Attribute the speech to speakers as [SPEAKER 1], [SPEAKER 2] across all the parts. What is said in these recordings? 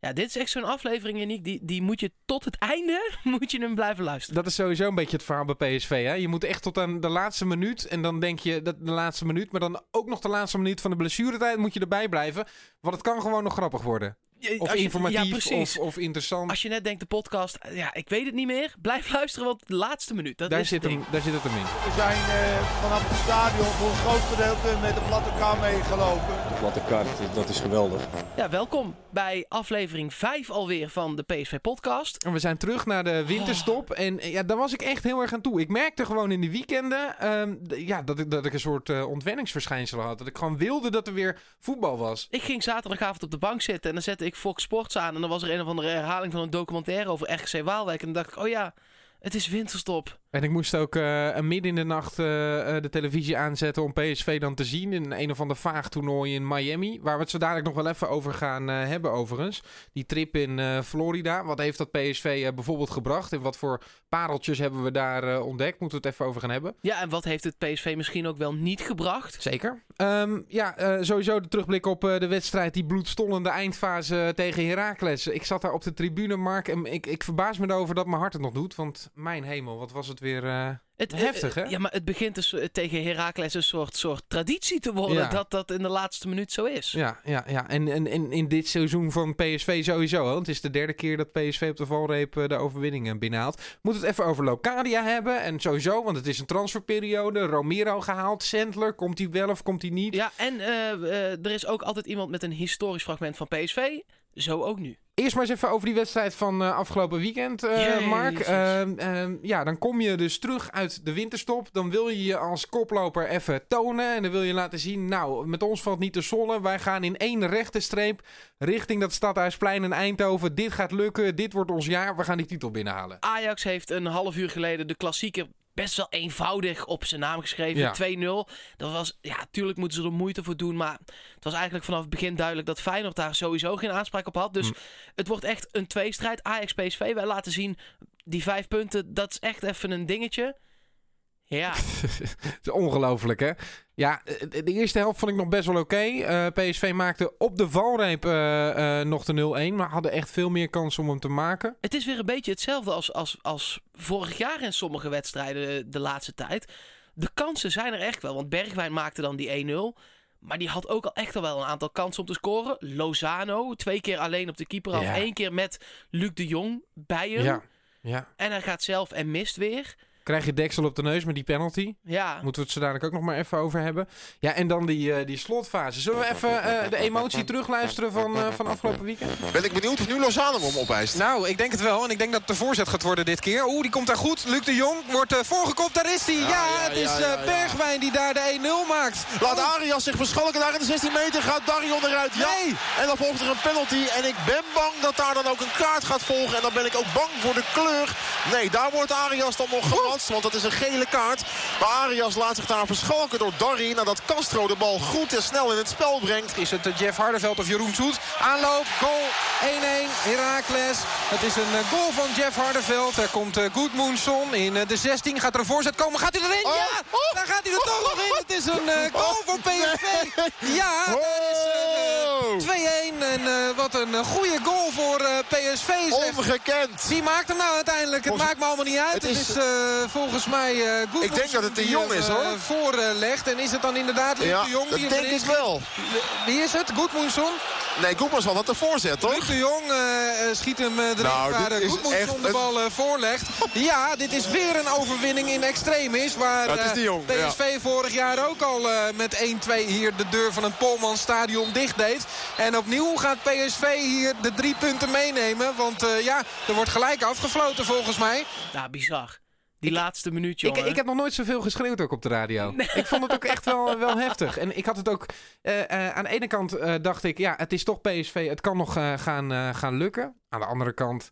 [SPEAKER 1] Ja, dit is echt zo'n aflevering, Janiek. Die, die moet je tot het einde moet je hem blijven luisteren.
[SPEAKER 2] Dat is sowieso een beetje het verhaal bij PSV. Hè? Je moet echt tot aan de laatste minuut. En dan denk je dat de laatste minuut. Maar dan ook nog de laatste minuut van de blessuretijd moet je erbij blijven. Want het kan gewoon nog grappig worden. Of
[SPEAKER 1] Als je-
[SPEAKER 2] informatief
[SPEAKER 1] ja, precies.
[SPEAKER 2] of, of interessant.
[SPEAKER 1] Als je net denkt, de podcast, ja, ik weet het niet meer. Blijf luisteren, want de laatste minuut. Dat
[SPEAKER 2] Daar
[SPEAKER 1] is
[SPEAKER 2] zit,
[SPEAKER 1] het
[SPEAKER 2] hem, daar zit het hem in.
[SPEAKER 3] We zijn eh, vanaf het stadion voor een groot gedeelte met de platte kar meegelopen.
[SPEAKER 4] De platte kaart, dat is geweldig.
[SPEAKER 1] Ja, welkom bij aflevering 5 alweer van de PSV-podcast.
[SPEAKER 2] En we zijn terug naar de winterstop. En eh, ja, daar was ik echt heel erg aan toe. Ik merkte gewoon in de weekenden ehm, ja, dat, ik, dat ik een soort eh ontwenningsverschijnsel had. Dat ik gewoon wilde dat er weer voetbal was.
[SPEAKER 1] Ik ging zaterdagavond op de bank zitten en dan zette ik Fox Sports aan. En dan was er een of andere herhaling van een documentaire over RKC Waalwijk. En dan dacht ik, oh ja, het is winterstop.
[SPEAKER 2] En ik moest ook eh, midden in de nacht eh, eh, de televisie aanzetten om PSV dan te zien. In een of ander vaag toernooi in Miami. Waar we het zo dadelijk nog wel even over gaan eh, hebben overigens. Die trip in Florida. Wat heeft dat PSV bijvoorbeeld gebracht? En wat voor pareltjes hebben we daar ontdekt? Moeten we het even over gaan hebben.
[SPEAKER 1] Ja, en wat heeft het PSV misschien ook wel niet gebracht?
[SPEAKER 2] Zeker. Ehm, ja, sowieso de terugblik op de wedstrijd. Die bloedstollende eindfase tegen Heracles. Ik zat daar op de tribune, Mark. En ik, ik verbaas me erover dat mijn hart het nog doet. Want mijn hemel, wat was het weer... eh,
[SPEAKER 1] Het,
[SPEAKER 2] Heftig, hè?
[SPEAKER 1] Ja, maar het begint dus eh, tegen Heracles een soort, soort traditie te worden.
[SPEAKER 2] Ja.
[SPEAKER 1] Dat dat in de laatste minuut zo is.
[SPEAKER 2] Ja, ja, ja. En, en, en in dit seizoen van PSV sowieso. hè, Want het is de derde keer dat PSV op de valreep eh, de overwinningen binnenhaalt. Moet het even over Locadia hebben. En sowieso, want het is een transferperiode. Romero gehaald. Sandler, komt hij wel of komt hij niet?
[SPEAKER 1] Ja, en eh, eh, er is ook altijd iemand met een historisch fragment van PSV. Zo ook nu.
[SPEAKER 2] Eerst maar eens even over die wedstrijd van eh, afgelopen weekend, eh,
[SPEAKER 1] Jezus.
[SPEAKER 2] Mark. Ehm, ehm, ja, dan kom je dus terug uit de winterstop. Dan wil je je als koploper even tonen. En dan wil je laten zien, nou, met ons valt niet te zollen. Wij gaan in één rechte streep richting dat Stadhuisplein en Eindhoven. Dit gaat lukken, dit wordt ons jaar. We gaan die titel binnenhalen.
[SPEAKER 1] Ajax heeft een half uur geleden de klassieker best wel eenvoudig op zijn naam geschreven.
[SPEAKER 2] Ja.
[SPEAKER 1] 2-0. Dat was, ja, tuurlijk moeten ze er moeite voor doen. Maar het was eigenlijk vanaf het begin duidelijk dat Feyenoord daar sowieso geen aanspraak op had. Dus
[SPEAKER 2] Hm.
[SPEAKER 1] het wordt echt een tweestrijd. Ajax-PSV. Wij laten zien, die vijf punten, dat is echt even een dingetje. Ja,
[SPEAKER 2] Het is ongelooflijk, hè? Ja, de eerste helft vond ik nog best wel oké. Eh, PSV maakte op de valreep eh, eh, nog de 0-1. Maar hadden echt veel meer kans om hem te maken.
[SPEAKER 1] het is weer een beetje hetzelfde als, als, als vorig jaar in sommige wedstrijden de laatste tijd. De kansen zijn er echt wel. Want Bergwijn maakte dan die 1-0. Maar die had ook al echt al wel een aantal kansen om te scoren. Lozano, twee keer alleen op de keeper af.
[SPEAKER 2] Ja.
[SPEAKER 1] één keer met Luc de Jong bij hem.
[SPEAKER 2] Ja, ja.
[SPEAKER 1] En hij gaat zelf en mist weer.
[SPEAKER 2] Krijg je deksel op de neus met die penalty.
[SPEAKER 1] Ja,
[SPEAKER 2] Moeten we het zo dadelijk ook nog maar even over hebben. Ja, en dan die, eh, die slotfase. Zullen we even eh, de emotie terugluisteren van, eh, van afgelopen weekend?
[SPEAKER 5] Ben ik benieuwd of nu Lozano hem opeist.
[SPEAKER 2] Nou, ik denk het wel. En ik denk dat het de voorzet gaat worden dit keer. Oeh, die komt daar goed. Luc de Jong wordt uh, voorgekopt. Daar is hij. Ja,
[SPEAKER 5] ja,
[SPEAKER 2] het is
[SPEAKER 5] ja,
[SPEAKER 2] eh,
[SPEAKER 5] ja, ja.
[SPEAKER 2] Bergwijn die daar de 1-0 maakt.
[SPEAKER 5] Laat Arias zich verschalken daar in de 16 meter. Gaat Darion eruit. Ja.
[SPEAKER 2] Nee.
[SPEAKER 5] En dan volgt er een penalty. En ik ben bang dat daar dan ook een kaart gaat volgen. En dan ben ik ook bang voor de kleur. Nee, daar wordt Arias dan nog Want dat is een gele kaart. Maar Arias laat zich daar verschalken door Darry. Nadat Castro de bal goed en snel in het spel brengt.
[SPEAKER 2] Is het eh, Jeff Hardeveld of Jeroen Zoet? Aanloop, goal 1-1, Heracles. Het is een eh, goal van Jeff Hardeveld. Er komt uh, Goodmoonson in eh, de 16. Gaat er een voorzet komen? Gaat hij erin?
[SPEAKER 5] Oh,
[SPEAKER 2] Ja!
[SPEAKER 5] oh.
[SPEAKER 2] Daar gaat hij er toch nog in. Het is een eh, goal voor PSV. Ja, dat is
[SPEAKER 5] Oh.
[SPEAKER 2] eh, 2-1. En eh, wat een eh, goede goal voor eh, PSV. zeg.
[SPEAKER 5] Ongekend.
[SPEAKER 2] Wie maakt hem nou uiteindelijk? Het
[SPEAKER 5] Volgens-
[SPEAKER 2] maakt me allemaal niet uit. Het
[SPEAKER 5] Het
[SPEAKER 2] is,
[SPEAKER 5] is-
[SPEAKER 2] eh, volgens mij eh Goodmanson
[SPEAKER 5] Ik denk dat het de Jong is,
[SPEAKER 2] eh,
[SPEAKER 5] hoor.
[SPEAKER 2] voorlegt. En is het dan inderdaad Luc
[SPEAKER 5] Ja,
[SPEAKER 2] de Jong
[SPEAKER 5] dat
[SPEAKER 2] die
[SPEAKER 5] denk
[SPEAKER 2] hem erin
[SPEAKER 5] ik wel.
[SPEAKER 2] Wie is het? Goodmanson?
[SPEAKER 5] Nee, Koepersman had de voorzet,
[SPEAKER 2] Luc
[SPEAKER 5] toch?
[SPEAKER 2] de Jong eh, eh, schiet hem eh, erin
[SPEAKER 5] Nou,
[SPEAKER 2] waar
[SPEAKER 5] dit
[SPEAKER 2] de
[SPEAKER 5] een-
[SPEAKER 2] bal eh, voorlegt. Ja, dit is weer een overwinning in extremis. Waar
[SPEAKER 5] Ja, het is
[SPEAKER 2] eh,
[SPEAKER 5] de Jong,
[SPEAKER 2] PSV vorig jaar ook al eh, met 1-2 hier de deur van het Polmanstadion dicht deed. En opnieuw gaat PSV hier de drie punten meenemen. Want eh, ja, er wordt gelijk afgefloten volgens mij.
[SPEAKER 1] nou, bizar. Die laatste minuut,
[SPEAKER 2] Ik,
[SPEAKER 1] jongen.
[SPEAKER 2] ik heb nog nooit zoveel geschreeuwd ook op de radio. Ik vond het ook echt wel, wel heftig. En ik had het ook... eh, eh, aan de ene kant eh, dacht ik, ja, het is toch PSV. Het kan nog gaan, gaan lukken. Aan de andere kant...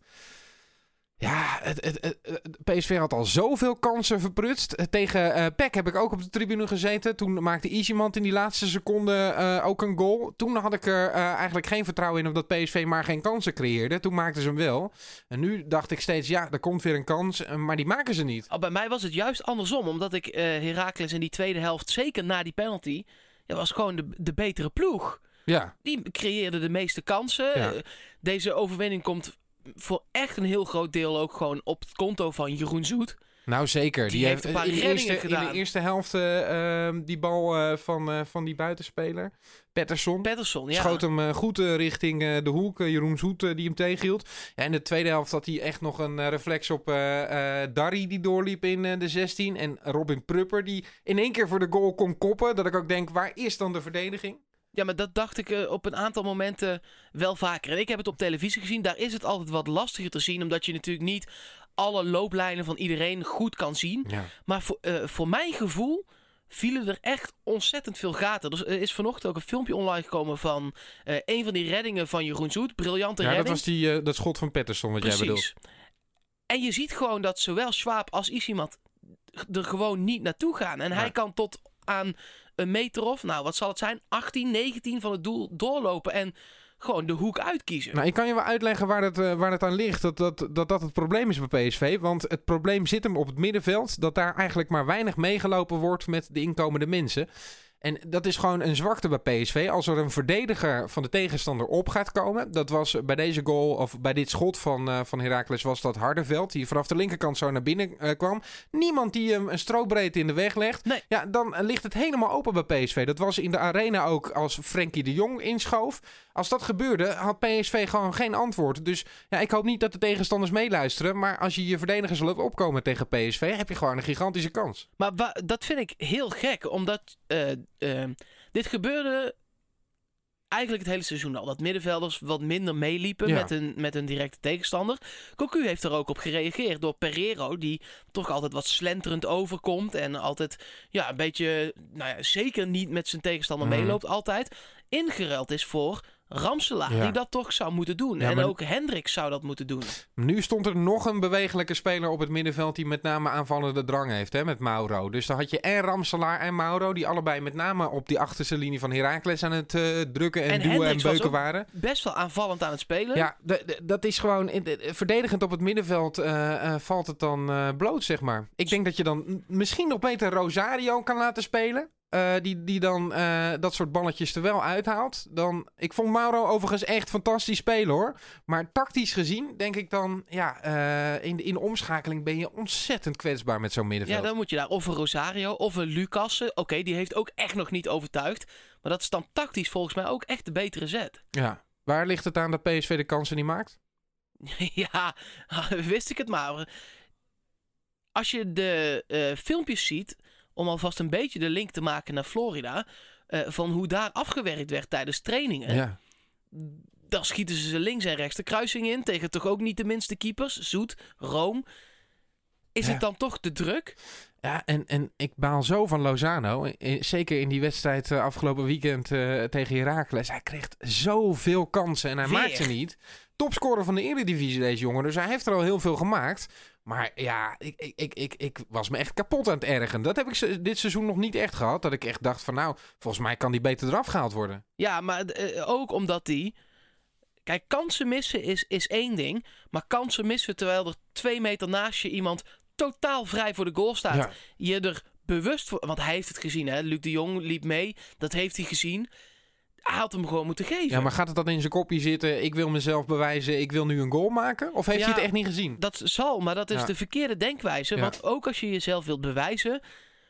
[SPEAKER 2] Ja, het, het, het- het- PSV had al zoveel kansen verprutst. Eh, Tegen eh PEC heb ik ook op de tribune gezeten. Toen maakte Easymand in die laatste seconde eh, ook een goal. Toen had ik er eigenlijk geen vertrouwen in... omdat PSV maar geen kansen creëerde. Toen maakten ze hem wel. En nu dacht ik steeds, ja, er komt weer een kans. Maar die maken ze niet.
[SPEAKER 1] Oh, bij mij was het juist andersom. Omdat ik Heracles in die tweede helft, zeker na die penalty... Ja, was gewoon de, de betere ploeg.
[SPEAKER 2] Ja,
[SPEAKER 1] Die creëerde de meeste kansen.
[SPEAKER 2] Ja.
[SPEAKER 1] Deze overwinning komt voor echt een heel groot deel ook gewoon op het konto van Jeroen Zoet.
[SPEAKER 2] nou zeker.
[SPEAKER 1] Die heeft een paar
[SPEAKER 2] in, de eerste, in de eerste helft eh, ehm, die bal eh, van, eh, van die buitenspeler, Pettersson.
[SPEAKER 1] Patterson, ja.
[SPEAKER 2] Schoot hem goed richting de hoek. Jeroen Zoet die hem tegenhield. Ja, in de tweede helft had hij echt nog een reflex op Darry die doorliep in de 16. En Robin Prupper die in één keer voor de goal kon koppen. Dat ik ook denk, waar is dan de verdediging?
[SPEAKER 1] Ja, maar dat dacht ik eh, op een aantal momenten wel vaker. En ik heb het op televisie gezien. Daar is het altijd wat lastiger te zien. Omdat je natuurlijk niet alle looplijnen van iedereen goed kan zien.
[SPEAKER 2] Ja.
[SPEAKER 1] Maar voor, eh, voor mijn gevoel vielen er echt ontzettend veel gaten. Dus er is vanochtend ook een filmpje online gekomen van eh, een van die reddingen van Jeroen Zoet. Briljante
[SPEAKER 2] Ja, dat
[SPEAKER 1] redding.
[SPEAKER 2] was die, eh, dat schot van Pettersson wat jij bedoelt.
[SPEAKER 1] Precies. En je ziet gewoon dat zowel Schwab als Isimat er gewoon niet naartoe gaan. En hij kan tot aan een meter of, nou wat zal het zijn, 18, 19 van het doel doorlopen en gewoon de hoek uitkiezen.
[SPEAKER 2] Nou, ik kan je wel uitleggen waar het, eh, waar het aan ligt. Dat dat, dat dat het probleem is bij PSV. Want het probleem zit hem op het middenveld. Dat daar eigenlijk maar weinig meegelopen wordt met de inkomende mensen. En dat is gewoon een zwakte bij PSV. Als er een verdediger van de tegenstander op gaat komen. Dat was bij deze goal, of bij dit schot van, eh van Heracles, was dat Hardenveld. Die vanaf de linkerkant zo naar binnen eh, kwam. Niemand die hem een strobreedte in de weg legt.
[SPEAKER 1] Nee.
[SPEAKER 2] Ja, dan ligt het helemaal open bij PSV. Dat was in de arena ook als Frenkie de Jong inschoof. Als dat gebeurde, had PSV gewoon geen antwoord. Dus ja, ik hoop niet dat de tegenstanders meeluisteren. Maar als je je verdedigers laat opkomen tegen PSV, heb je gewoon een gigantische kans.
[SPEAKER 1] Maar dat vind ik heel gek, omdat eh, eh, dit gebeurde eigenlijk het hele seizoen al. Dat middenvelders wat minder meeliepen
[SPEAKER 2] Ja.
[SPEAKER 1] met, een, met een directe tegenstander. Cocu heeft er ook op gereageerd door Pereiro, die toch altijd wat slenterend overkomt. En altijd ja, een beetje, nou ja, zeker niet met zijn tegenstander
[SPEAKER 2] Mhm.
[SPEAKER 1] meeloopt, altijd. Ingeruild is voor Ramselaar,
[SPEAKER 2] Ja.
[SPEAKER 1] die dat toch zou moeten doen.
[SPEAKER 2] Ja,
[SPEAKER 1] en ook Hendrik zou dat moeten doen.
[SPEAKER 2] Nu stond er nog een bewegelijke speler op het middenveld die met name aanvallende drang heeft, hè, met Mauro. Dus dan had je en Ramselaar en Mauro, die allebei met name op die achterste linie van Heracles aan het eh, drukken en,
[SPEAKER 1] En
[SPEAKER 2] duwen en
[SPEAKER 1] Hendricks
[SPEAKER 2] beuken waren.
[SPEAKER 1] Best wel aanvallend aan het spelen.
[SPEAKER 2] Ja, dat is gewoon verdedigend op het middenveld eh, eh, valt het dan bloot, zeg maar. Ik denk dat je dan misschien nog beter Rosario kan laten spelen. Eh, die, die dan eh, dat soort balletjes er wel uithaalt. Dan, ik vond Mauro overigens echt fantastisch spelen hoor. Maar tactisch gezien denk ik dan... Ja, eh, in, de, in de omschakeling ben je ontzettend kwetsbaar met zo'n
[SPEAKER 1] Ja,
[SPEAKER 2] middenveld.
[SPEAKER 1] dan moet je daar of een Rosario of een Lucassen. Oké, die heeft ook echt nog niet overtuigd. Maar dat is dan tactisch volgens mij ook echt de betere zet.
[SPEAKER 2] Ja. Waar ligt het aan dat PSV de kansen niet maakt?
[SPEAKER 1] ja, wist ik het maar. Als je de filmpjes ziet, om alvast een beetje de link te maken naar Florida, eh, van hoe daar afgewerkt werd tijdens trainingen,
[SPEAKER 2] Ja.
[SPEAKER 1] dan schieten ze links en rechts de kruising in tegen toch ook niet de minste keepers, Zoet, Room. Is
[SPEAKER 2] Ja.
[SPEAKER 1] het dan toch te druk?
[SPEAKER 2] Ja, en, en ik baal zo van Lozano. Zeker in die wedstrijd eh, afgelopen weekend eh, tegen Heracles. Hij kreeg zoveel kansen en hij
[SPEAKER 1] Weer.
[SPEAKER 2] maakt ze niet. Topscorer van de Eredivisie deze jongen. Dus hij heeft er al heel veel gemaakt. Maar ja, ik, ik, ik, ik, ik was me echt kapot aan het ergen. Dat heb ik dit seizoen nog niet echt gehad. Dat ik echt dacht van nou, volgens mij kan die beter eraf gehaald worden.
[SPEAKER 1] Ja, maar eh, ook omdat die. Kijk, kansen missen is, is één ding. Maar kansen missen terwijl er twee meter naast je iemand totaal vrij voor de goal staat.
[SPEAKER 2] Ja.
[SPEAKER 1] Je er bewust voor. Want hij heeft het gezien, hè? Luc de Jong liep mee. Dat heeft hij gezien. Hij had hem gewoon moeten geven.
[SPEAKER 2] Ja, maar gaat het dan in zijn kopje zitten? Ik wil mezelf bewijzen, ik wil nu een goal maken? Of heeft
[SPEAKER 1] Ja.
[SPEAKER 2] hij het echt niet gezien?
[SPEAKER 1] Dat zal, maar dat is
[SPEAKER 2] Ja.
[SPEAKER 1] de verkeerde denkwijze.
[SPEAKER 2] Ja.
[SPEAKER 1] Want ook als je jezelf wilt bewijzen,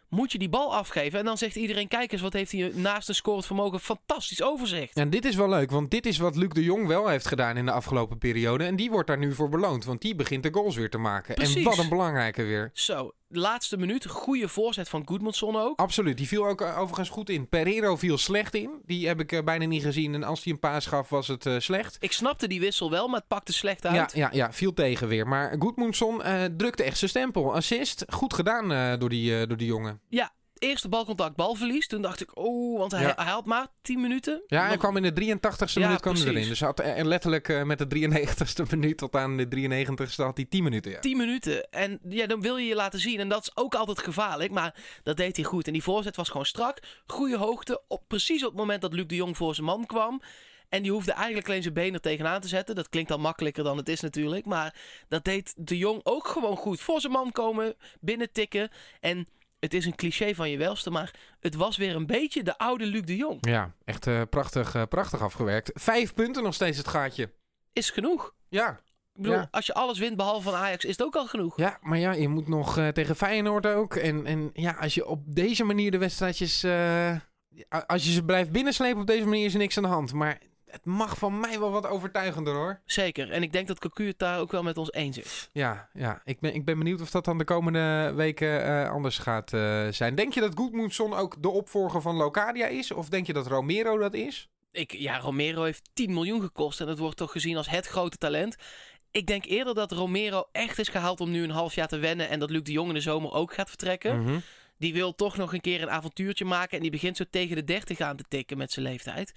[SPEAKER 1] moet je die bal afgeven. En dan zegt iedereen: kijk eens, wat heeft hij naast een scorend vermogen fantastisch overzicht.
[SPEAKER 2] En dit is wel leuk, want dit is wat Luc de Jong wel heeft gedaan in de afgelopen periode. En die wordt daar nu voor beloond, want die begint de goals weer te maken. En
[SPEAKER 1] Precies.
[SPEAKER 2] wat een belangrijke weer.
[SPEAKER 1] Zo, de laatste minuut, goede voorzet van Goedmanson ook.
[SPEAKER 2] Absoluut, die viel ook eh, overigens goed in. Pereiro viel slecht in, die heb ik eh, bijna niet gezien. En als hij een paas gaf, was het eh, slecht.
[SPEAKER 1] Ik snapte die wissel wel, maar het pakte slecht uit.
[SPEAKER 2] Ja, ja, ja, viel tegen weer. Maar Goedmundsson eh drukte echt zijn stempel. Assist, goed gedaan door, die, door die jongen.
[SPEAKER 1] Eerste balcontact, balverlies. Toen dacht ik, oh, want hij,
[SPEAKER 2] Ja.
[SPEAKER 1] hij had maar 10 minuten.
[SPEAKER 2] Ja, hij
[SPEAKER 1] Nog-
[SPEAKER 2] kwam in de 83ste
[SPEAKER 1] Ja,
[SPEAKER 2] minuut kwam hij erin. Dus hij had eh, letterlijk eh, met de 93ste minuut tot aan de 93ste had hij 10 minuten. Ja.
[SPEAKER 1] 10 minuten. En ja, dan wil je je laten zien. En dat is ook altijd gevaarlijk. Maar dat deed hij goed. En die voorzet was gewoon strak. Goede hoogte. Op, precies op het moment dat Luc de Jong voor zijn man kwam. En die hoefde eigenlijk alleen zijn been er tegenaan te zetten. Dat klinkt al makkelijker dan het is natuurlijk. Maar dat deed de Jong ook gewoon goed. Voor zijn man komen, binnen tikken. En het is een cliché van je welste, maar het was weer een beetje de oude Luc de Jong.
[SPEAKER 2] Ja, echt eh, prachtig, eh, prachtig afgewerkt. Vijf punten nog steeds het gaatje.
[SPEAKER 1] Is genoeg.
[SPEAKER 2] Ja,
[SPEAKER 1] Ik bedoel,
[SPEAKER 2] Ja.
[SPEAKER 1] als je alles wint behalve van Ajax, is het ook al genoeg.
[SPEAKER 2] ja maar ja, je moet nog eh, tegen Feyenoord ook. En, en ja, als je op deze manier de wedstrijdjes... als je ze blijft binnenslepen op deze manier is er niks aan de hand. Maar het mag van mij wel wat overtuigender hoor.
[SPEAKER 1] Zeker. En ik denk dat Cocu het daar ook wel met ons eens is.
[SPEAKER 2] Ja, ja. Ik, ben, ik ben benieuwd of dat dan de komende weken eh, anders gaat eh, zijn. Denk je dat Goedmoedson ook de opvolger van Locadia is? Of denk je dat Romero dat is?
[SPEAKER 1] Ik, ja, Romero heeft 10 miljoen gekost en het wordt toch gezien als het grote talent. Ik denk eerder dat Romero echt is gehaald om nu een half jaar te wennen en dat Luc de Jong in de zomer ook gaat vertrekken.
[SPEAKER 2] Mhm.
[SPEAKER 1] Die wil toch nog een keer een avontuurtje maken en die begint zo tegen de 30 aan te tikken met zijn leeftijd.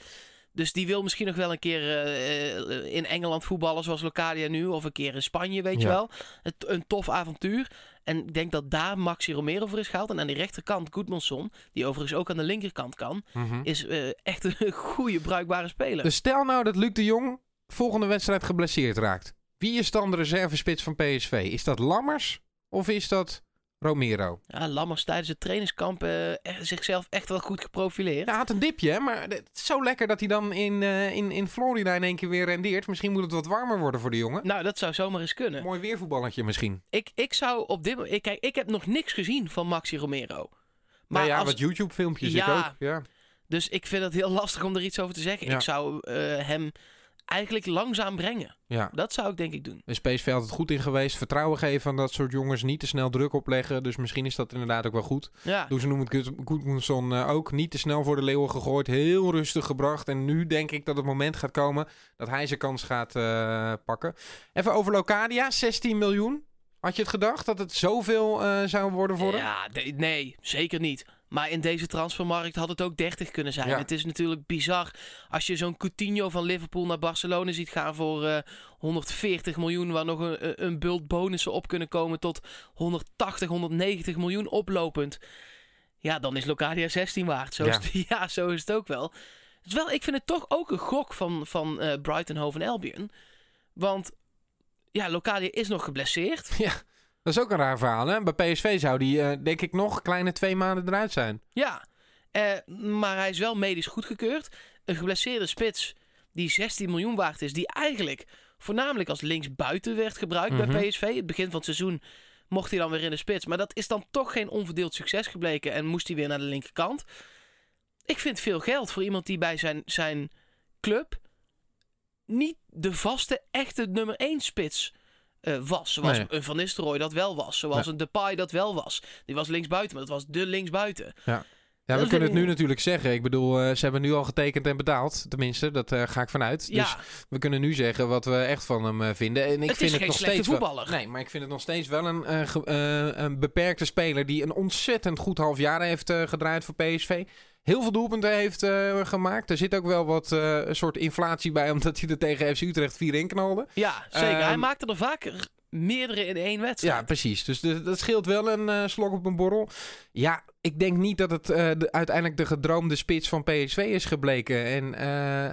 [SPEAKER 1] Dus die wil misschien nog wel een keer eh, eh, in Engeland voetballen zoals Locadia nu. Of een keer in Spanje, weet je wel. Het, een tof avontuur. En ik denk dat daar Maxi Romero voor is gehaald. En aan die rechterkant Goodmanson, die overigens ook aan de linkerkant kan,
[SPEAKER 2] Mhm.
[SPEAKER 1] is eh, echt een goede, bruikbare speler.
[SPEAKER 2] Dus stel nou dat Luc de Jong volgende wedstrijd geblesseerd raakt. Wie is dan de reservespits van PSV? Is dat Lammers of is dat Romero?
[SPEAKER 1] Ja, Lammers tijdens het trainingskamp eh, zichzelf echt wel goed geprofileerd.
[SPEAKER 2] Ja, hij had een dipje, hè? maar het is zo lekker dat hij dan in, eh, in, in Florida in één keer weer rendeert. Misschien moet het wat warmer worden voor de jongen.
[SPEAKER 1] Nou, dat zou zomaar eens kunnen.
[SPEAKER 2] Mooi weervoetballetje misschien.
[SPEAKER 1] Ik, ik zou op dit moment... ik- Kijk, ik heb nog niks gezien van Maxi Romero. Maar
[SPEAKER 2] nou ja,
[SPEAKER 1] als,
[SPEAKER 2] wat YouTube-filmpjes
[SPEAKER 1] Ja.
[SPEAKER 2] ik ook. Ja.
[SPEAKER 1] Dus ik vind het heel lastig om er iets over te zeggen.
[SPEAKER 2] Ja.
[SPEAKER 1] Ik zou eh, hem eigenlijk langzaam brengen.
[SPEAKER 2] ja.
[SPEAKER 1] Dat zou ik denk ik doen.
[SPEAKER 2] Is PSV altijd goed in geweest. Vertrouwen geven aan dat soort jongens. Niet te snel druk opleggen. Dus misschien is dat inderdaad ook wel goed.
[SPEAKER 1] Ja,
[SPEAKER 2] Doen ze noemen het Goedmoedson uh, ook. Niet te snel voor de leeuwen gegooid. Heel rustig gebracht. En nu denk ik dat het moment gaat komen dat hij zijn kans gaat eh, pakken. Even over Locadia. 16 miljoen. Had je het gedacht dat het zoveel eh, zou worden voor hem?
[SPEAKER 1] ja de- nee, zeker niet. Maar in deze transfermarkt had het ook 30 kunnen zijn.
[SPEAKER 2] Ja.
[SPEAKER 1] Het is natuurlijk bizar als je zo'n Coutinho van Liverpool naar Barcelona ziet gaan voor eh, 140 miljoen, waar nog een, een- bult bonussen op kunnen komen tot 180, 190 miljoen oplopend. Ja, dan is Locadia 16 waard. Zo,
[SPEAKER 2] Ja.
[SPEAKER 1] Is, het, ja, zo is het ook wel. Is wel. Ik vind het toch ook een gok van, van eh, Brighton Hove Albion. Want ja, Locadia is nog geblesseerd.
[SPEAKER 2] Ja, dat is ook een raar verhaal. Hè? Bij PSV zou die, eh, denk ik, nog kleine twee maanden eruit zijn.
[SPEAKER 1] Ja, eh, maar hij is wel medisch goedgekeurd. Een geblesseerde spits die 16 miljoen waard is. Die eigenlijk voornamelijk als linksbuiten werd gebruikt
[SPEAKER 2] Mhm.
[SPEAKER 1] bij PSV. Het begin van het seizoen mocht hij dan weer in de spits. Maar dat is dan toch geen onverdeeld succes gebleken. En moest hij weer naar de linkerkant. Ik vind veel geld voor iemand die bij zijn, zijn club niet de vaste, echte nummer 1 spits eh, was. Zoals
[SPEAKER 2] Nee.
[SPEAKER 1] een Van Nistelrooy dat wel was. Zoals een Depay dat wel was. Die was linksbuiten, maar dat was de linksbuiten.
[SPEAKER 2] Ja,
[SPEAKER 1] Dat
[SPEAKER 2] we kunnen het nu natuurlijk zeggen. Ik bedoel, eh, ze hebben nu al getekend en betaald. Tenminste, dat eh, ga ik vanuit.
[SPEAKER 1] Ja.
[SPEAKER 2] Dus we kunnen nu zeggen wat we echt van hem vinden. En ik
[SPEAKER 1] Het
[SPEAKER 2] vind
[SPEAKER 1] is
[SPEAKER 2] het
[SPEAKER 1] geen
[SPEAKER 2] nog
[SPEAKER 1] slechte
[SPEAKER 2] steeds wel-
[SPEAKER 1] voetballer.
[SPEAKER 2] nee, maar ik vind het nog steeds wel een, een beperkte speler die een ontzettend goed half jaar heeft gedraaid voor PSV. Heel veel doelpunten heeft eh, gemaakt. Er zit ook wel wat eh, een soort inflatie bij, omdat hij er tegen FC Utrecht 4 in knalde.
[SPEAKER 1] Ja, zeker.
[SPEAKER 2] Ehm,
[SPEAKER 1] hij maakte er vaker meerdere in één wedstrijd.
[SPEAKER 2] Ja, precies. Dus de- dat scheelt wel een eh, slok op een borrel. Ja, ik denk niet dat het eh, de- uiteindelijk de gedroomde spits van PSV is gebleken. En eh,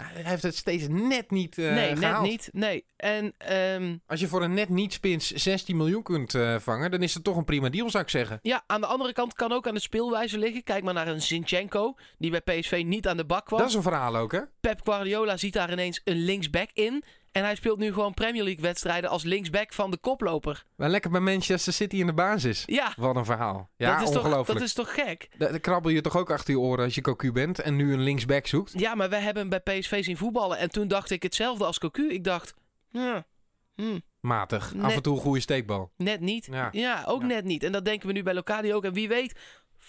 [SPEAKER 2] hij heeft het steeds net niet
[SPEAKER 1] nee,
[SPEAKER 2] gehaald.
[SPEAKER 1] net niet. Nee. En ehm,
[SPEAKER 2] Als je voor een net niet spits 16 miljoen kunt vangen, dan is het toch een prima deal, zou ik zeggen.
[SPEAKER 1] ja, aan de andere kant kan ook aan de speelwijze liggen. Kijk maar naar een Zinchenko, die bij PSV niet aan de bak kwam.
[SPEAKER 2] Dat is een verhaal ook, hè?
[SPEAKER 1] Pep Guardiola ziet daar ineens een linksback in. En hij speelt nu gewoon Premier League wedstrijden als linksback van de koploper.
[SPEAKER 2] Wel lekker bij Manchester City in de basis.
[SPEAKER 1] Ja,
[SPEAKER 2] Wat een verhaal. Ja,
[SPEAKER 1] dat, is toch, dat is toch gek?
[SPEAKER 2] Daar krabbel je toch ook achter je oren als je Cocu bent en nu een linksback zoekt?
[SPEAKER 1] Ja, maar wij hebben hem bij PSV zien voetballen. En toen dacht ik hetzelfde als Cocu. Ik dacht, ja, hm,
[SPEAKER 2] Matig. Af en toe een goede steekbal.
[SPEAKER 1] net niet.
[SPEAKER 2] Ja.
[SPEAKER 1] Ja, ook
[SPEAKER 2] Ja.
[SPEAKER 1] net niet. En dat denken we nu bij Locadia ook. En wie weet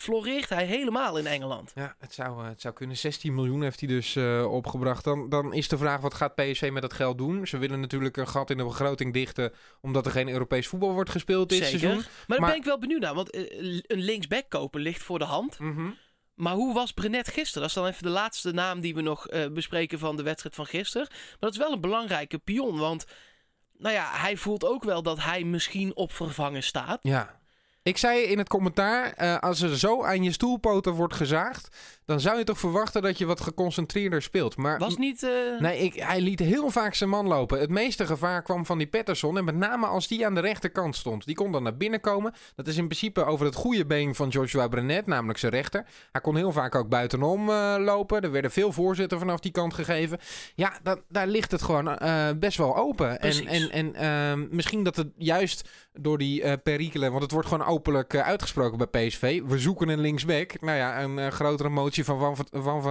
[SPEAKER 1] floreert hij helemaal in Engeland.
[SPEAKER 2] Ja, het zou, eh, het zou kunnen. 16 miljoen heeft hij dus eh, opgebracht. Dan, dan is de vraag, wat gaat PSV met dat geld doen? Ze willen natuurlijk een gat in de begroting dichten... omdat er geen Europees voetbal wordt gespeeld dit
[SPEAKER 1] Zeker.
[SPEAKER 2] seizoen.
[SPEAKER 1] Maar daar
[SPEAKER 2] Maar-
[SPEAKER 1] ben ik wel benieuwd naar. Want eh, een linksback kopen ligt voor de hand.
[SPEAKER 2] Mhm.
[SPEAKER 1] Maar hoe was Brenet gisteren? Dat is dan even de laatste naam die we nog bespreken van de wedstrijd van gisteren. Maar dat is wel een belangrijke pion. Want nou ja, hij voelt ook wel dat hij misschien op vervangen staat.
[SPEAKER 2] Ja. Ik zei in het commentaar, eh, als er zo aan je stoelpoten wordt gezaagd... dan zou je toch verwachten dat je wat geconcentreerder speelt. Maar
[SPEAKER 1] Was niet... eh,
[SPEAKER 2] Nee, ik, hij liet heel vaak zijn man lopen. Het meeste gevaar kwam van die Patterson. En met name als die aan de rechterkant stond. Die kon dan naar binnen komen. Dat is in principe over het goede been van Joshua Brenet, namelijk zijn rechter. Hij kon heel vaak ook buitenom eh, lopen. Er werden veel voorzetten vanaf die kant gegeven. Ja, da- daar ligt het gewoon eh, best wel open. En,
[SPEAKER 1] Precies.
[SPEAKER 2] en, en ehm, misschien dat het juist door die perikelen... Want het wordt gewoon openlijk uitgesproken bij PSV. We zoeken een linksback. Nou ja, een grotere motie van van,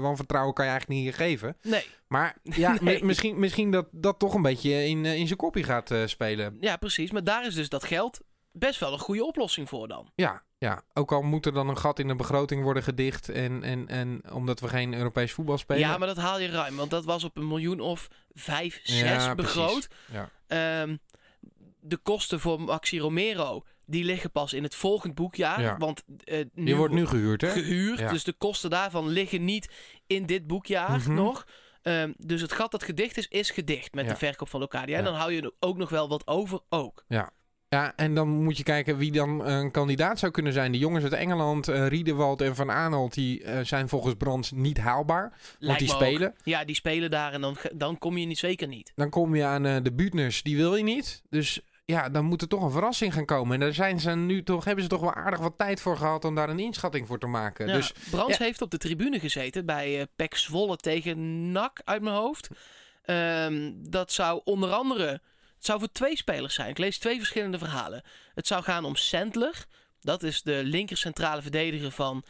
[SPEAKER 2] wanvertrouwen kan je eigenlijk niet geven.
[SPEAKER 1] nee.
[SPEAKER 2] Maar ja,
[SPEAKER 1] Nee.
[SPEAKER 2] misschien, misschien dat dat toch een beetje in, eh, in zijn kopje gaat eh, spelen.
[SPEAKER 1] Ja, precies. Maar daar is dus dat geld best wel een goede oplossing voor dan.
[SPEAKER 2] Ja, ja, ook al moet er dan een gat in de begroting worden gedicht. En, en, en omdat we geen Europees voetbal spelen.
[SPEAKER 1] Ja, maar dat haal je ruim. Want dat was op een miljoen of vijf, zes
[SPEAKER 2] Ja,
[SPEAKER 1] begroot.
[SPEAKER 2] Ja.
[SPEAKER 1] Ehm, de kosten voor Maxi Romero, die liggen pas in het volgend boekjaar.
[SPEAKER 2] Ja.
[SPEAKER 1] Want eh, nu
[SPEAKER 2] Die wordt nu gehuurd, hè?
[SPEAKER 1] gehuurd.
[SPEAKER 2] Ja.
[SPEAKER 1] Dus de kosten daarvan liggen niet in dit boekjaar
[SPEAKER 2] Mhm.
[SPEAKER 1] nog. Ehm, dus het gat dat gedicht is, is gedicht met
[SPEAKER 2] Ja.
[SPEAKER 1] de verkoop van Locadia. En
[SPEAKER 2] Ja.
[SPEAKER 1] dan hou je ook nog wel wat over ook.
[SPEAKER 2] Ja, en dan moet je kijken wie dan een kandidaat zou kunnen zijn. De jongens uit Engeland, eh Riedewald en Van Aanholt, die eh, zijn volgens Brands niet haalbaar. Want
[SPEAKER 1] Lijkt
[SPEAKER 2] die
[SPEAKER 1] ook.
[SPEAKER 2] spelen.
[SPEAKER 1] Ja, die spelen daar en dan, dan kom je niet zeker niet.
[SPEAKER 2] Dan kom je aan eh, de Buutners, die wil je niet. Dus ja, dan moet er toch een verrassing gaan komen. En daar zijn ze nu toch, hebben ze toch wel aardig wat tijd voor gehad om daar een inschatting voor te maken.
[SPEAKER 1] Ja,
[SPEAKER 2] Dus
[SPEAKER 1] Brands
[SPEAKER 2] ja.
[SPEAKER 1] heeft op de tribune gezeten bij eh Pek Zwolle tegen NAC uit mijn hoofd. Ehm, dat zou onder andere... Het zou voor twee spelers zijn. Ik lees twee verschillende verhalen. Het zou gaan om Sandler. Dat is de linker centrale verdediger van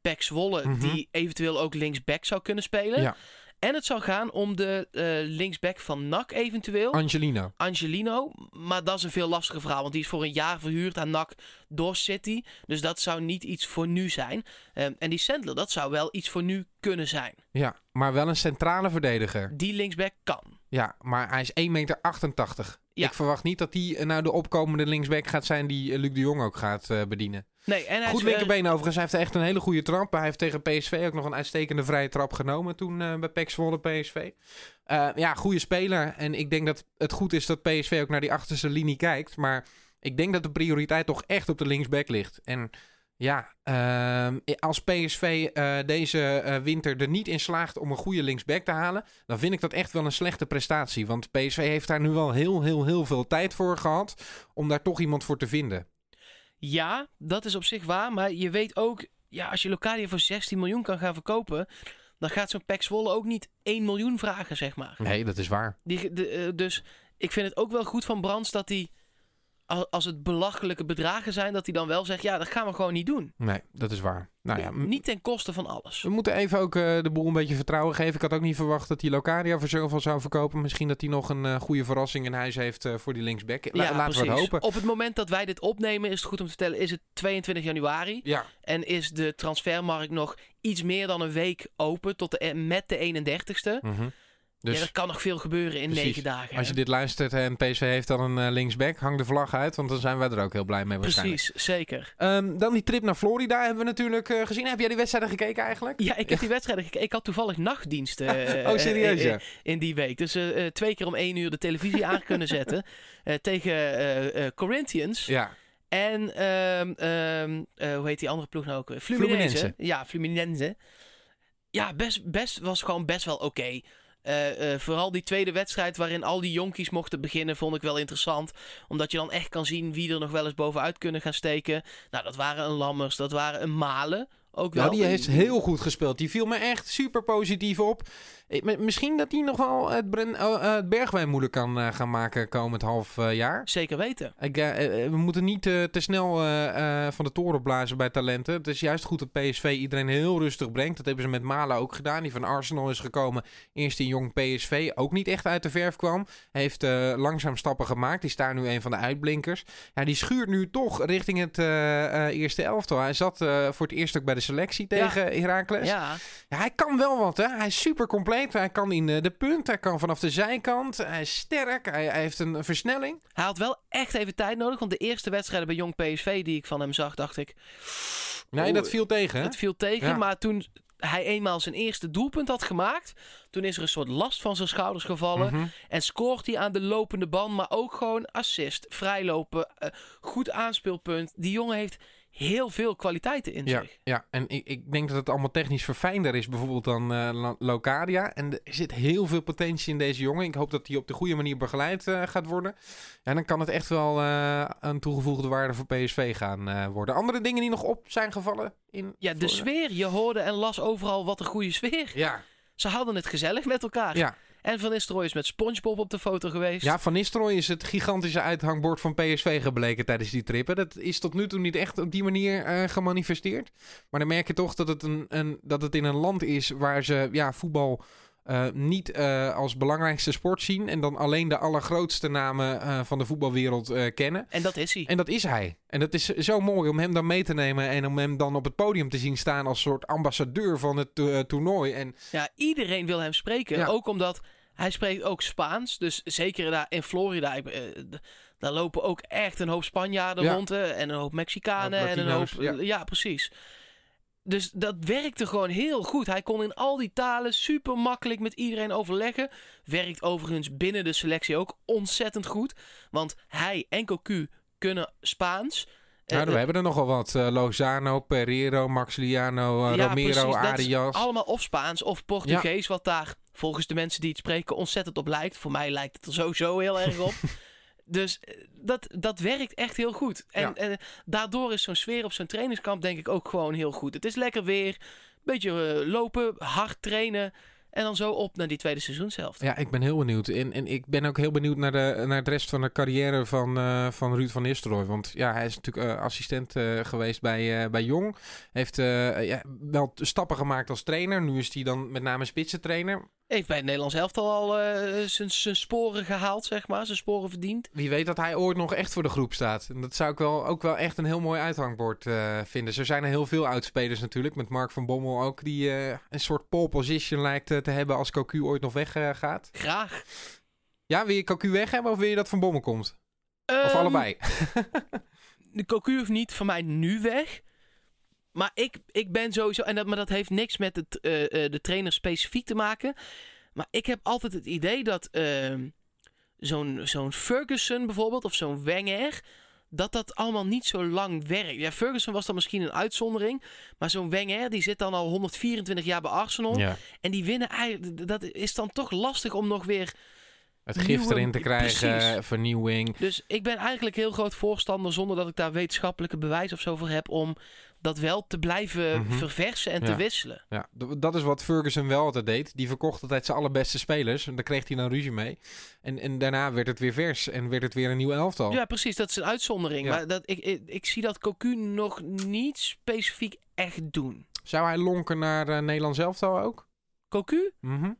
[SPEAKER 1] Pek Zwolle.
[SPEAKER 2] Mhm.
[SPEAKER 1] Die eventueel ook linksback zou kunnen spelen.
[SPEAKER 2] Ja.
[SPEAKER 1] En het zou gaan om de eh, linksback van NAC eventueel.
[SPEAKER 2] Angelino.
[SPEAKER 1] Angelino. Maar dat is een veel lastiger verhaal. Want die is voor een jaar verhuurd aan NAC door City. Dus dat zou niet iets voor nu zijn. Ehm, en die Sandler, dat zou wel iets voor nu kunnen zijn.
[SPEAKER 2] Ja, maar wel een centrale verdediger.
[SPEAKER 1] Die linksback kan.
[SPEAKER 2] Ja, maar hij is 1,88 meter.
[SPEAKER 1] Ja.
[SPEAKER 2] Ik verwacht niet dat hij eh, nou de opkomende linksback gaat zijn die eh, Luc de Jong ook gaat eh, bedienen.
[SPEAKER 1] Nee, en hij
[SPEAKER 2] Goed
[SPEAKER 1] eh,
[SPEAKER 2] linkerbeen overigens. Hij heeft echt een hele goede trap. Hij heeft tegen PSV ook nog een uitstekende vrije trap genomen toen eh, bij PEC Zwolle PSV. Eh, ja, goede speler. En ik denk dat het goed is dat PSV ook naar die achterste linie kijkt. Maar ik denk dat de prioriteit toch echt op de linksback ligt. En ja, als PSV deze winter er niet in slaagt om een goede linksback te halen, dan vind ik dat echt wel een slechte prestatie. Want PSV heeft daar nu wel heel, heel, heel veel tijd voor gehad om daar toch iemand voor te vinden.
[SPEAKER 1] Ja, dat is op zich waar. Maar je weet ook, ja, als je Locadia voor 16 miljoen kan gaan verkopen... dan gaat zo'n Pek Zwolle ook niet 1 miljoen vragen, zeg maar.
[SPEAKER 2] Nee, dat is waar.
[SPEAKER 1] Die, de, eh, dus ik vind het ook wel goed van Brands dat hij... al- Als het belachelijke bedragen zijn, dat hij dan wel zegt... ja, dat gaan we gewoon niet doen.
[SPEAKER 2] Nee, dat is waar. Nou ja,
[SPEAKER 1] Niet ten koste van alles.
[SPEAKER 2] we moeten even ook eh, de boel een beetje vertrouwen geven. Ik had ook niet verwacht dat hij Locadia voor zoveel zou verkopen. Misschien dat hij nog een eh, goede verrassing in huis heeft eh, voor die linksback. La- laten we het hopen.
[SPEAKER 1] Op het moment dat wij dit opnemen, is het goed om te vertellen, is het 22 januari.
[SPEAKER 2] Ja,
[SPEAKER 1] En is de transfermarkt nog iets meer dan een week open tot de, met de 31ste.
[SPEAKER 2] mhm. Dus
[SPEAKER 1] ja, er kan nog veel gebeuren in negen dagen.
[SPEAKER 2] als je dit luistert en PSV heeft dan een eh, linksback, hang de vlag uit. Want dan zijn wij er ook heel blij mee waarschijnlijk.
[SPEAKER 1] Precies, zeker.
[SPEAKER 2] Ehm, dan die trip naar Florida hebben we natuurlijk eh, gezien. Heb jij die wedstrijden gekeken eigenlijk?
[SPEAKER 1] Ja, ik heb die wedstrijden gekeken. Ik had toevallig nachtdienst eh,
[SPEAKER 2] Oh, serieus, ja.
[SPEAKER 1] in die week. Dus twee keer om één uur de televisie aan kunnen zetten. tegen Corinthians.
[SPEAKER 2] Ja.
[SPEAKER 1] En ehm, ehm, eh, hoe heet die andere ploeg nou ook? Fluminense.
[SPEAKER 2] Fluminense.
[SPEAKER 1] Ja, Fluminense. Ja, best, best, was gewoon best wel oké. Eh, eh, vooral die tweede wedstrijd waarin al die jonkies mochten beginnen, vond ik wel interessant. Omdat je dan echt kan zien wie er nog wel eens bovenuit kunnen gaan steken. Nou, dat waren een Lammers, dat waren een Malen. Ook wel.
[SPEAKER 2] Nou, die heeft heel goed gespeeld. Die viel me echt super positief op. Eh, Misschien dat hij nog wel het, Bren- eh, eh, het Bergwijn moeilijk kan gaan maken komend half jaar.
[SPEAKER 1] Zeker weten.
[SPEAKER 2] Ik, we moeten niet te snel van de toren blazen bij talenten. Het is juist goed dat PSV iedereen heel rustig brengt. Dat hebben ze met Mala ook gedaan. Die van Arsenal is gekomen. Eerst in jong PSV. Ook niet echt uit de verf kwam. Heeft langzaam stappen gemaakt. Die is daar nu een van de uitblinkers. Ja, die schuurt nu toch richting het eerste elftal. Hij zat voor het eerst ook bij de selectie tegen Heracles.
[SPEAKER 1] Ja,
[SPEAKER 2] Ja, hij kan wel wat, hè. Hij is super compleet. Hij kan in eh, de punt. Hij kan vanaf de zijkant. Hij is sterk. Hij, hij heeft een versnelling.
[SPEAKER 1] hij had wel echt even tijd nodig. Want de eerste wedstrijden bij Jong PSV die ik van hem zag, dacht ik...
[SPEAKER 2] Nee, dat viel tegen, hè?
[SPEAKER 1] Het viel tegen,
[SPEAKER 2] Ja.
[SPEAKER 1] maar toen hij eenmaal zijn eerste doelpunt had gemaakt... toen is er een soort last van zijn schouders gevallen.
[SPEAKER 2] Mhm.
[SPEAKER 1] En scoort hij aan de lopende band, maar ook gewoon assist, vrijlopen, eh, goed aanspeelpunt. Die jongen heeft heel veel kwaliteiten in
[SPEAKER 2] Ja,
[SPEAKER 1] zich.
[SPEAKER 2] ja, en ik, ik denk dat het allemaal technisch verfijnder is, bijvoorbeeld dan Lo- Locadia. En er zit heel veel potentie in deze jongen. Ik hoop dat hij op de goede manier begeleid eh, gaat worden. En dan kan het echt wel eh, een toegevoegde waarde voor PSV gaan worden. Andere dingen die nog op zijn gevallen? In
[SPEAKER 1] Ja, de sfeer. Je hoorde en las overal wat een goede sfeer.
[SPEAKER 2] Ja,
[SPEAKER 1] Ze hadden het gezellig met elkaar.
[SPEAKER 2] ja.
[SPEAKER 1] En Van Nistelrooy is met Spongebob op de foto geweest.
[SPEAKER 2] ja, Van Nistelrooy is het gigantische uithangbord van PSV gebleken tijdens die trip. Dat is tot nu toe niet echt op die manier eh, gemanifesteerd. Maar dan merk je toch dat het, een, een, dat het in een land is waar ze ja, voetbal eh, niet eh, als belangrijkste sport zien. En dan alleen de allergrootste namen eh, van de voetbalwereld kennen.
[SPEAKER 1] En dat is hij.
[SPEAKER 2] En dat is hij. En dat is zo mooi om hem dan mee te nemen en om hem dan op het podium te zien staan als soort ambassadeur van het toernooi. En
[SPEAKER 1] Ja, iedereen wil hem spreken.
[SPEAKER 2] Ja.
[SPEAKER 1] Ook omdat hij spreekt ook Spaans. Dus zeker daar in Florida, daar lopen ook echt een hoop Spanjaarden
[SPEAKER 2] Ja.
[SPEAKER 1] rond. en een hoop Mexicanen. En een hoop,
[SPEAKER 2] ja.
[SPEAKER 1] precies. Dus dat werkte gewoon heel goed. Hij kon in al die talen super makkelijk met iedereen overleggen. Werkt overigens binnen de selectie ook ontzettend goed. Want hij en Cocu kunnen Spaans. Eh,
[SPEAKER 2] nou, we hebben er nogal wat. Eh, Lozano, Pereiro, Maxiliano, eh,
[SPEAKER 1] Ja,
[SPEAKER 2] Romero,
[SPEAKER 1] precies.
[SPEAKER 2] Arias.
[SPEAKER 1] Allemaal of Spaans of Portugees, wat daar volgens de mensen die het spreken ontzettend op lijkt. Voor mij lijkt het er sowieso heel erg op. Dus eh, dat, dat werkt echt heel goed. En
[SPEAKER 2] Ja.
[SPEAKER 1] eh, daardoor is zo'n sfeer op zo'n trainingskamp denk ik ook gewoon heel goed. Het is lekker weer, beetje eh, lopen, hard trainen en dan zo op naar die tweede seizoenshelft.
[SPEAKER 2] Ja, ik ben heel benieuwd. En, en ik ben ook heel benieuwd naar de, naar de rest van de carrière van, eh, van Ruud van Nistelrooy. Want ja, hij is natuurlijk assistent geweest bij, bij Jong. Heeft ja, wel stappen gemaakt als trainer. Nu is hij dan met name spitsentrainer.
[SPEAKER 1] Heeft bij het Nederlands elftal al eh, zijn sporen gehaald, zeg maar. Zijn sporen verdiend.
[SPEAKER 2] Wie weet dat hij ooit nog echt voor de groep staat. En dat zou ik wel, ook wel echt een heel mooi uithangbord eh, vinden. Zo zijn er heel veel oudspelers natuurlijk. Met Mark van Bommel ook. Die eh, een soort pole position lijkt te hebben als Cocu ooit nog weggaat. gaat.
[SPEAKER 1] Graag.
[SPEAKER 2] ja, wil je Cocu weg hebben of wil je dat Van Bommel komt? Of
[SPEAKER 1] Ehm,
[SPEAKER 2] allebei?
[SPEAKER 1] de Cocu hoeft niet van mij nu weg. Maar ik, ik ben sowieso... En dat, maar dat heeft niks met het, eh, eh, de trainer specifiek te maken. Maar ik heb altijd het idee dat ehm, zo'n zo'n Ferguson bijvoorbeeld... of zo'n Wenger... dat dat allemaal niet zo lang werkt. Ja, Ferguson was dan misschien een uitzondering. Maar zo'n Wenger die zit dan al 124 jaar bij Arsenal.
[SPEAKER 2] Ja.
[SPEAKER 1] En die winnen eigenlijk... Dat is dan toch lastig om nog weer...
[SPEAKER 2] Het gift
[SPEAKER 1] Nieuwe-
[SPEAKER 2] erin te krijgen,
[SPEAKER 1] Precies.
[SPEAKER 2] vernieuwing.
[SPEAKER 1] Dus ik ben eigenlijk heel groot voorstander, zonder dat ik daar wetenschappelijke bewijs of zo voor heb, om dat wel te blijven
[SPEAKER 2] Mhm.
[SPEAKER 1] verversen en
[SPEAKER 2] Ja.
[SPEAKER 1] te wisselen.
[SPEAKER 2] Ja, dat is wat Ferguson wel altijd deed. Die verkocht altijd zijn allerbeste spelers. En daar kreeg hij dan ruzie mee. En, en daarna werd het weer vers en werd het weer een nieuw elftal.
[SPEAKER 1] Ja, precies. Dat is een uitzondering.
[SPEAKER 2] Ja.
[SPEAKER 1] Maar dat, ik, ik, ik zie dat Cocu nog niet specifiek echt doen.
[SPEAKER 2] Zou hij lonken naar eh Nederlands elftal ook?
[SPEAKER 1] Cocu?
[SPEAKER 2] Mhm.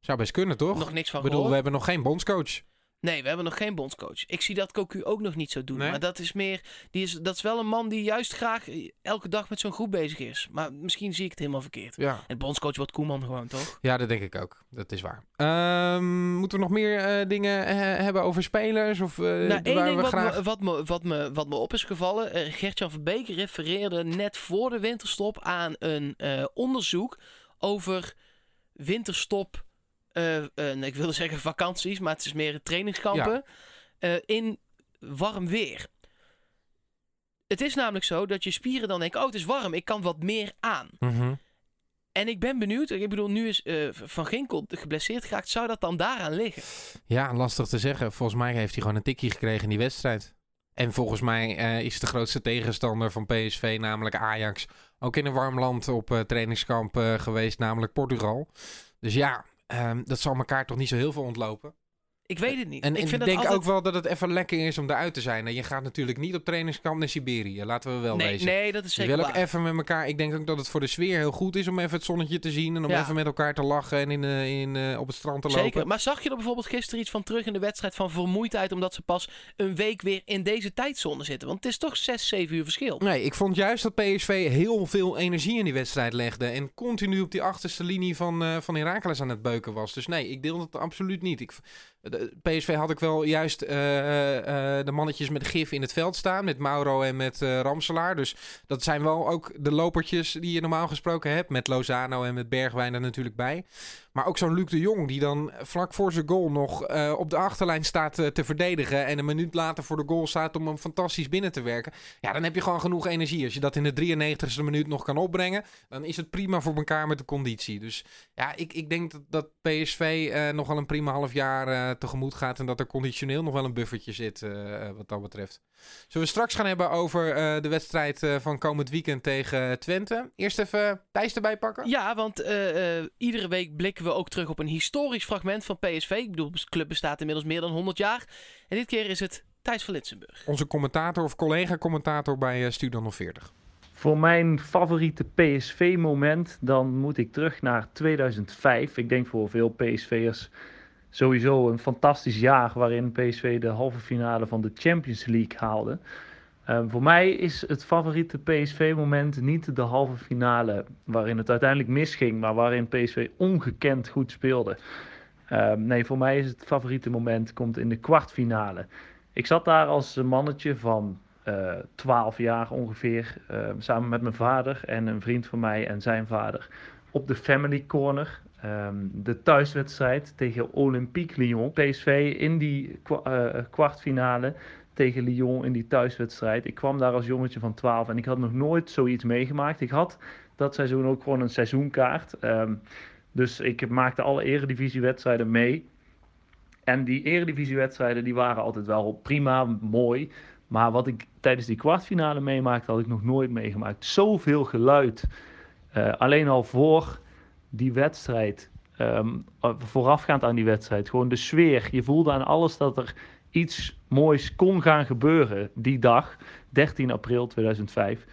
[SPEAKER 2] Zou best kunnen, toch?
[SPEAKER 1] Nog niks van
[SPEAKER 2] Ik bedoel, we hebben nog geen bondscoach.
[SPEAKER 1] Nee, we hebben nog geen bondscoach. Ik zie dat Cocu ook nog niet zo doen.
[SPEAKER 2] Nee?
[SPEAKER 1] Maar dat is meer... Die is, dat is wel een man die juist graag elke dag met zo'n groep bezig is. Maar misschien zie ik het helemaal verkeerd.
[SPEAKER 2] Ja.
[SPEAKER 1] En bondscoach wordt Koeman gewoon, toch?
[SPEAKER 2] ja, dat denk ik ook. Dat is waar. Ehm, moeten we nog meer eh, dingen eh, hebben over spelers? Of, eh,
[SPEAKER 1] Nou, één
[SPEAKER 2] waar
[SPEAKER 1] ding
[SPEAKER 2] we
[SPEAKER 1] wat,
[SPEAKER 2] graag...
[SPEAKER 1] me, wat, me, wat, me, wat me op is gevallen. eh Gert-Jan Verbeek refereerde net voor de winterstop aan een eh, onderzoek over winterstop. Eh, eh, nee, ik wilde zeggen vakanties, maar het is meer trainingskampen. eh, in warm weer. Het is namelijk zo dat je spieren dan denken: oh, het is warm, ik kan wat meer aan.
[SPEAKER 2] Mhm.
[SPEAKER 1] En ik ben benieuwd, ik bedoel, nu is Van Ginkel geblesseerd geraakt. Zou dat dan daaraan liggen?
[SPEAKER 2] Ja, lastig te zeggen. Volgens mij heeft hij gewoon een tikje gekregen in die wedstrijd. En volgens mij eh, is de grootste tegenstander van PSV, namelijk Ajax, ook in een warm land op eh, trainingskamp geweest, namelijk Portugal. Dus ja, ehm, dat zal elkaar toch niet zo heel veel ontlopen.
[SPEAKER 1] Ik weet het niet.
[SPEAKER 2] En,
[SPEAKER 1] ik vind
[SPEAKER 2] denk
[SPEAKER 1] altijd...
[SPEAKER 2] ook wel dat het even lekker is om eruit te zijn. En je gaat natuurlijk niet op trainingskamp naar Siberië, laten we wel
[SPEAKER 1] nee,
[SPEAKER 2] wezen.
[SPEAKER 1] nee, dat is
[SPEAKER 2] Je
[SPEAKER 1] zeker
[SPEAKER 2] wil ook
[SPEAKER 1] waar.
[SPEAKER 2] even met elkaar. Ik denk ook dat het voor de sfeer heel goed is om even het zonnetje te zien. En om
[SPEAKER 1] Ja.
[SPEAKER 2] even met elkaar te lachen en in, eh, in, eh, op het strand te lopen.
[SPEAKER 1] Zeker. Maar zag je er bijvoorbeeld gisteren iets van terug in de wedstrijd van vermoeidheid, omdat ze pas een week weer in deze tijdzone zitten? Want het is toch 6, 7 uur verschil.
[SPEAKER 2] Nee, ik vond juist dat PSV heel veel energie in die wedstrijd legde. En continu op die achterste linie van, eh van Heracles aan het beuken was. Dus nee, ik deel dat absoluut niet. Ik, PSV had ik wel juist eh, eh, de mannetjes met gif in het veld staan. Met Mauro en met eh, Ramselaar. Dus dat zijn wel ook de lopertjes die je normaal gesproken hebt. Met Lozano en met Bergwijn er natuurlijk bij. Maar ook zo'n Luc de Jong die dan vlak voor zijn goal nog eh, op de achterlijn staat eh, te verdedigen. En een minuut later voor de goal staat om hem fantastisch binnen te werken. Ja, dan heb je gewoon genoeg energie. Als je dat in de 93ste minuut nog kan opbrengen, dan is het prima voor elkaar met de conditie. Dus ja, ik, ik denk dat, dat PSV eh, nog een prima half jaar tegemoet gaat. En dat er conditioneel nog wel een buffertje zit wat dat betreft. Zullen we straks gaan hebben over eh, de wedstrijd eh, van komend weekend tegen Twente. Eerst even Thijs erbij pakken.
[SPEAKER 1] Ja, want eh, eh, iedere week blikken we ook terug op een historisch fragment van PSV. Ik bedoel, de club bestaat inmiddels meer dan 100 jaar. En dit keer is het Thijs van Litsenburg.
[SPEAKER 2] Onze commentator of collega-commentator bij uh, Studio 040.
[SPEAKER 6] Voor mijn favoriete PSV-moment, dan moet ik terug naar 2005. Ik denk voor veel PSV'ers sowieso een fantastisch jaar waarin PSV de halve finale van de Champions League haalde. Ehm, voor mij is het favoriete PSV-moment niet de halve finale waarin het uiteindelijk misging, maar waarin PSV ongekend goed speelde. Ehm, nee, voor mij is het favoriete moment komt in de kwartfinale. Ik zat daar als mannetje van eh 12 jaar ongeveer, eh, samen met mijn vader en een vriend van mij en zijn vader, op de Family Corner. Ehm, de thuiswedstrijd tegen Olympique Lyon. PSV in die eh, kwartfinale tegen Lyon in die thuiswedstrijd. Ik kwam daar als jongetje van 12 en ik had nog nooit zoiets meegemaakt. Ik had dat seizoen ook gewoon een seizoenkaart. Ehm, dus ik maakte alle eredivisiewedstrijden mee. En die eredivisiewedstrijden die waren altijd wel prima, mooi. Maar wat ik tijdens die kwartfinale meemaakte, had ik nog nooit meegemaakt. Zoveel geluid. Eh, alleen al voor die wedstrijd, ehm, eh, voorafgaand aan die wedstrijd, gewoon de sfeer. Je voelde aan alles dat er iets moois kon gaan gebeuren die dag, 13 april 2005.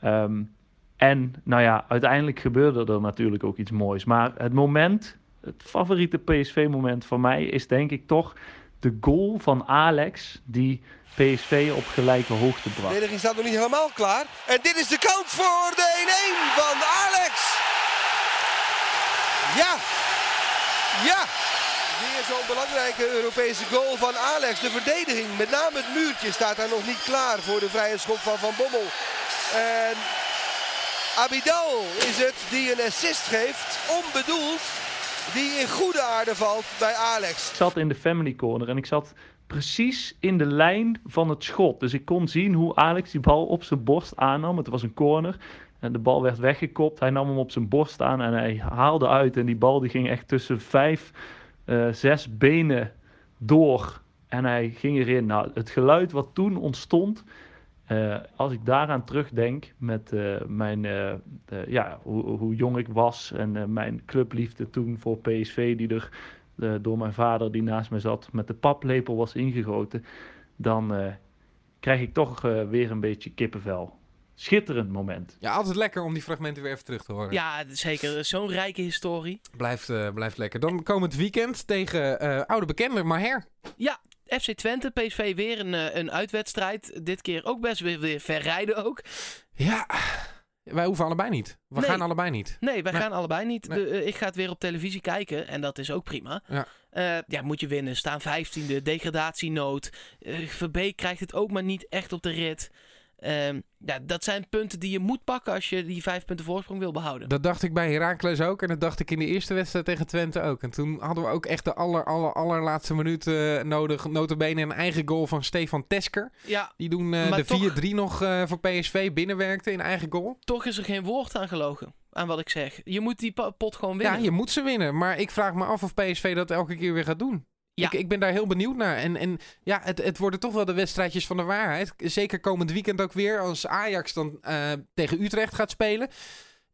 [SPEAKER 6] Ehm, en nou ja, uiteindelijk gebeurde er natuurlijk ook iets moois. Maar het moment, het favoriete PSV-moment van mij is denk ik toch de goal van Alex die PSV op gelijke hoogte
[SPEAKER 7] De
[SPEAKER 6] bracht.
[SPEAKER 7] verdediging staat nog niet helemaal klaar. En dit is de kans voor de 1-1 van Alex. Ja. Ja. Weer zo'n belangrijke Europese goal van Alex. De verdediging, met name het muurtje, staat daar nog niet klaar voor de vrije schop van Van Bommel. En Abidal is het die een assist geeft, onbedoeld. Die in goede aarde valt bij Alex.
[SPEAKER 6] Ik zat in de family corner en ik zat precies in de lijn van het schot. Dus ik kon zien hoe Alex die bal op zijn borst aannam. Het was een corner. En de bal werd weggekopt. Hij nam hem op zijn borst aan en hij haalde uit. En die bal die ging echt tussen vijf, eh, zes benen door. En hij ging erin. Nou, het geluid wat toen ontstond. eh, als ik daaraan terugdenk met eh, mijn, ja, hoe, hoe jong ik was en mijn clubliefde toen voor PSV, die er door mijn vader die naast me zat met de paplepel was ingegoten, dan krijg ik toch weer een beetje kippenvel. Schitterend moment.
[SPEAKER 2] Ja, altijd lekker om die fragmenten weer even terug te horen.
[SPEAKER 1] Ja, zeker. Zo'n rijke historie.
[SPEAKER 2] Blijft, eh, blijft lekker. Dan komend weekend tegen eh, oude bekende Maher.
[SPEAKER 1] FC Twente, PSV weer een, eh, een uitwedstrijd. Dit keer ook best weer, weer ver rijden ook.
[SPEAKER 2] Ja, wij hoeven allebei niet. We
[SPEAKER 1] Nee.
[SPEAKER 2] gaan allebei niet.
[SPEAKER 1] Nee, wij
[SPEAKER 2] Nee.
[SPEAKER 1] gaan allebei niet.
[SPEAKER 2] Nee.
[SPEAKER 1] De, eh, ik ga het weer op televisie kijken en dat is ook prima.
[SPEAKER 2] Ja.
[SPEAKER 1] Eh, ja, moet je winnen. Staan 15e, degradatienood. Eh Verbeek krijgt het ook maar niet echt op de rit. Ehm, ja, dat zijn punten die je moet pakken als je die vijf punten voorsprong wil behouden.
[SPEAKER 2] Dat dacht ik bij Heracles ook. En dat dacht ik in de eerste wedstrijd tegen Twente ook. En toen hadden we ook echt de aller, aller, allerlaatste minuut eh, nodig. Notabene een eigen goal van Stefan Tesker.
[SPEAKER 1] Ja,
[SPEAKER 2] Die doen eh, de
[SPEAKER 1] toch-
[SPEAKER 2] 4-3 nog eh, voor PSV binnenwerkte in eigen goal.
[SPEAKER 1] toch is er geen woord aan gelogen. Aan wat ik zeg. Je moet die pot gewoon winnen.
[SPEAKER 2] Ja, je moet ze winnen. Maar ik vraag me af of PSV dat elke keer weer gaat doen. Ik, ik ben daar heel benieuwd naar. En, en ja, het, het worden toch wel de wedstrijdjes van de waarheid. Zeker komend weekend ook weer. Als Ajax dan eh, tegen Utrecht gaat spelen.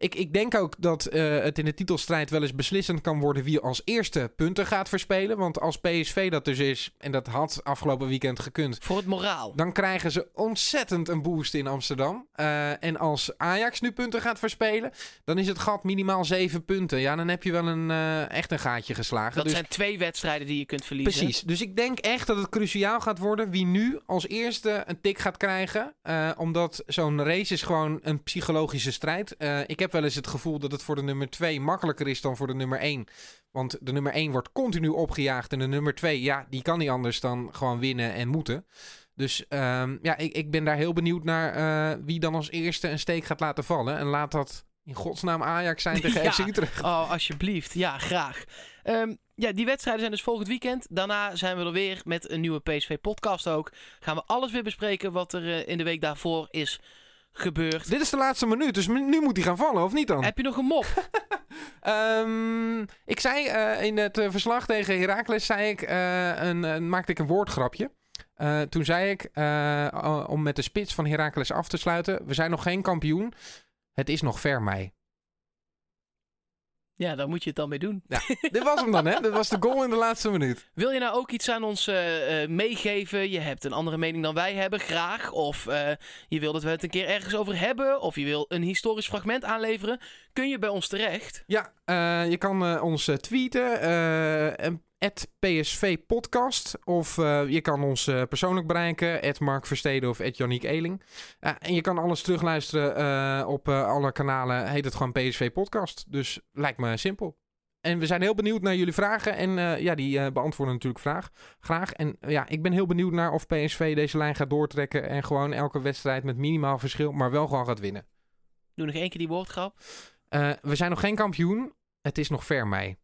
[SPEAKER 2] Ik, ik denk ook dat eh, het in de titelstrijd wel eens beslissend kan worden wie als eerste punten gaat verspelen. Want als PSV dat dus is, en dat had afgelopen weekend gekund,
[SPEAKER 1] Voor het moraal.
[SPEAKER 2] dan krijgen ze ontzettend een boost in Amsterdam. Eh, en als Ajax nu punten gaat verspelen, dan is het gat minimaal zeven punten. Ja, dan heb je wel een, eh, echt een gaatje geslagen.
[SPEAKER 1] Dat
[SPEAKER 2] dus,
[SPEAKER 1] zijn twee wedstrijden die je kunt verliezen.
[SPEAKER 2] Precies. Dus ik denk echt dat het cruciaal gaat worden wie nu als eerste een tik gaat krijgen. Omdat zo'n race is gewoon een psychologische strijd. Ik heb wel eens het gevoel dat het voor de nummer 2 makkelijker is dan voor de nummer 1. Want de nummer 1 wordt continu opgejaagd. En de nummer 2, ja, die kan niet anders dan gewoon winnen en moeten. Dus ehm, ja, ik, ik ben daar heel benieuwd naar eh, wie dan als eerste een steek gaat laten vallen. En laat dat in godsnaam Ajax zijn tegen
[SPEAKER 1] Ja.
[SPEAKER 2] FC Utrecht?
[SPEAKER 1] Oh, alsjeblieft. Ja, graag. Ehm, ja, die wedstrijden zijn dus volgend weekend. Daarna zijn we er weer met een nieuwe PSV-podcast ook. Gaan we alles weer bespreken wat er eh, in de week daarvoor is
[SPEAKER 2] Dit is de laatste minuut, dus nu moet hij gaan vallen, of niet dan?
[SPEAKER 1] Heb je nog een mop?
[SPEAKER 2] Ehm, ik zei eh, in het eh, verslag tegen Heracles, zei ik, eh, een, maakte ik een woordgrapje. Toen zei ik, om met de spits van Heracles af te sluiten, we zijn nog geen kampioen. Het is nog ver mei.
[SPEAKER 1] Ja, daar moet je het dan mee doen.
[SPEAKER 2] Dit was hem dan, hè? Dit was de goal in de laatste minuut.
[SPEAKER 1] Wil je nou ook iets aan ons eh, eh, meegeven? Je hebt een andere mening dan wij hebben, graag. Of eh, je wil dat we het een keer ergens over hebben. Of je wil een historisch fragment aanleveren. Kun je bij ons terecht.
[SPEAKER 2] Ja, je kan ons tweeten, eh PSV Podcast. Of eh, je kan ons eh, persoonlijk bereiken, Mark Versteden of Yannick Eling. Eh, en je kan alles terugluisteren op alle kanalen, heet het gewoon PSV Podcast. Dus lijkt me simpel. En we zijn heel benieuwd naar jullie vragen. En ja, die beantwoorden natuurlijk vraag, graag. En ja, ik ben heel benieuwd naar of PSV deze lijn gaat doortrekken. En gewoon elke wedstrijd met minimaal verschil, maar wel gewoon gaat winnen.
[SPEAKER 1] Doe nog één keer die woordgrap.
[SPEAKER 2] We zijn nog geen kampioen. Het is nog ver mei.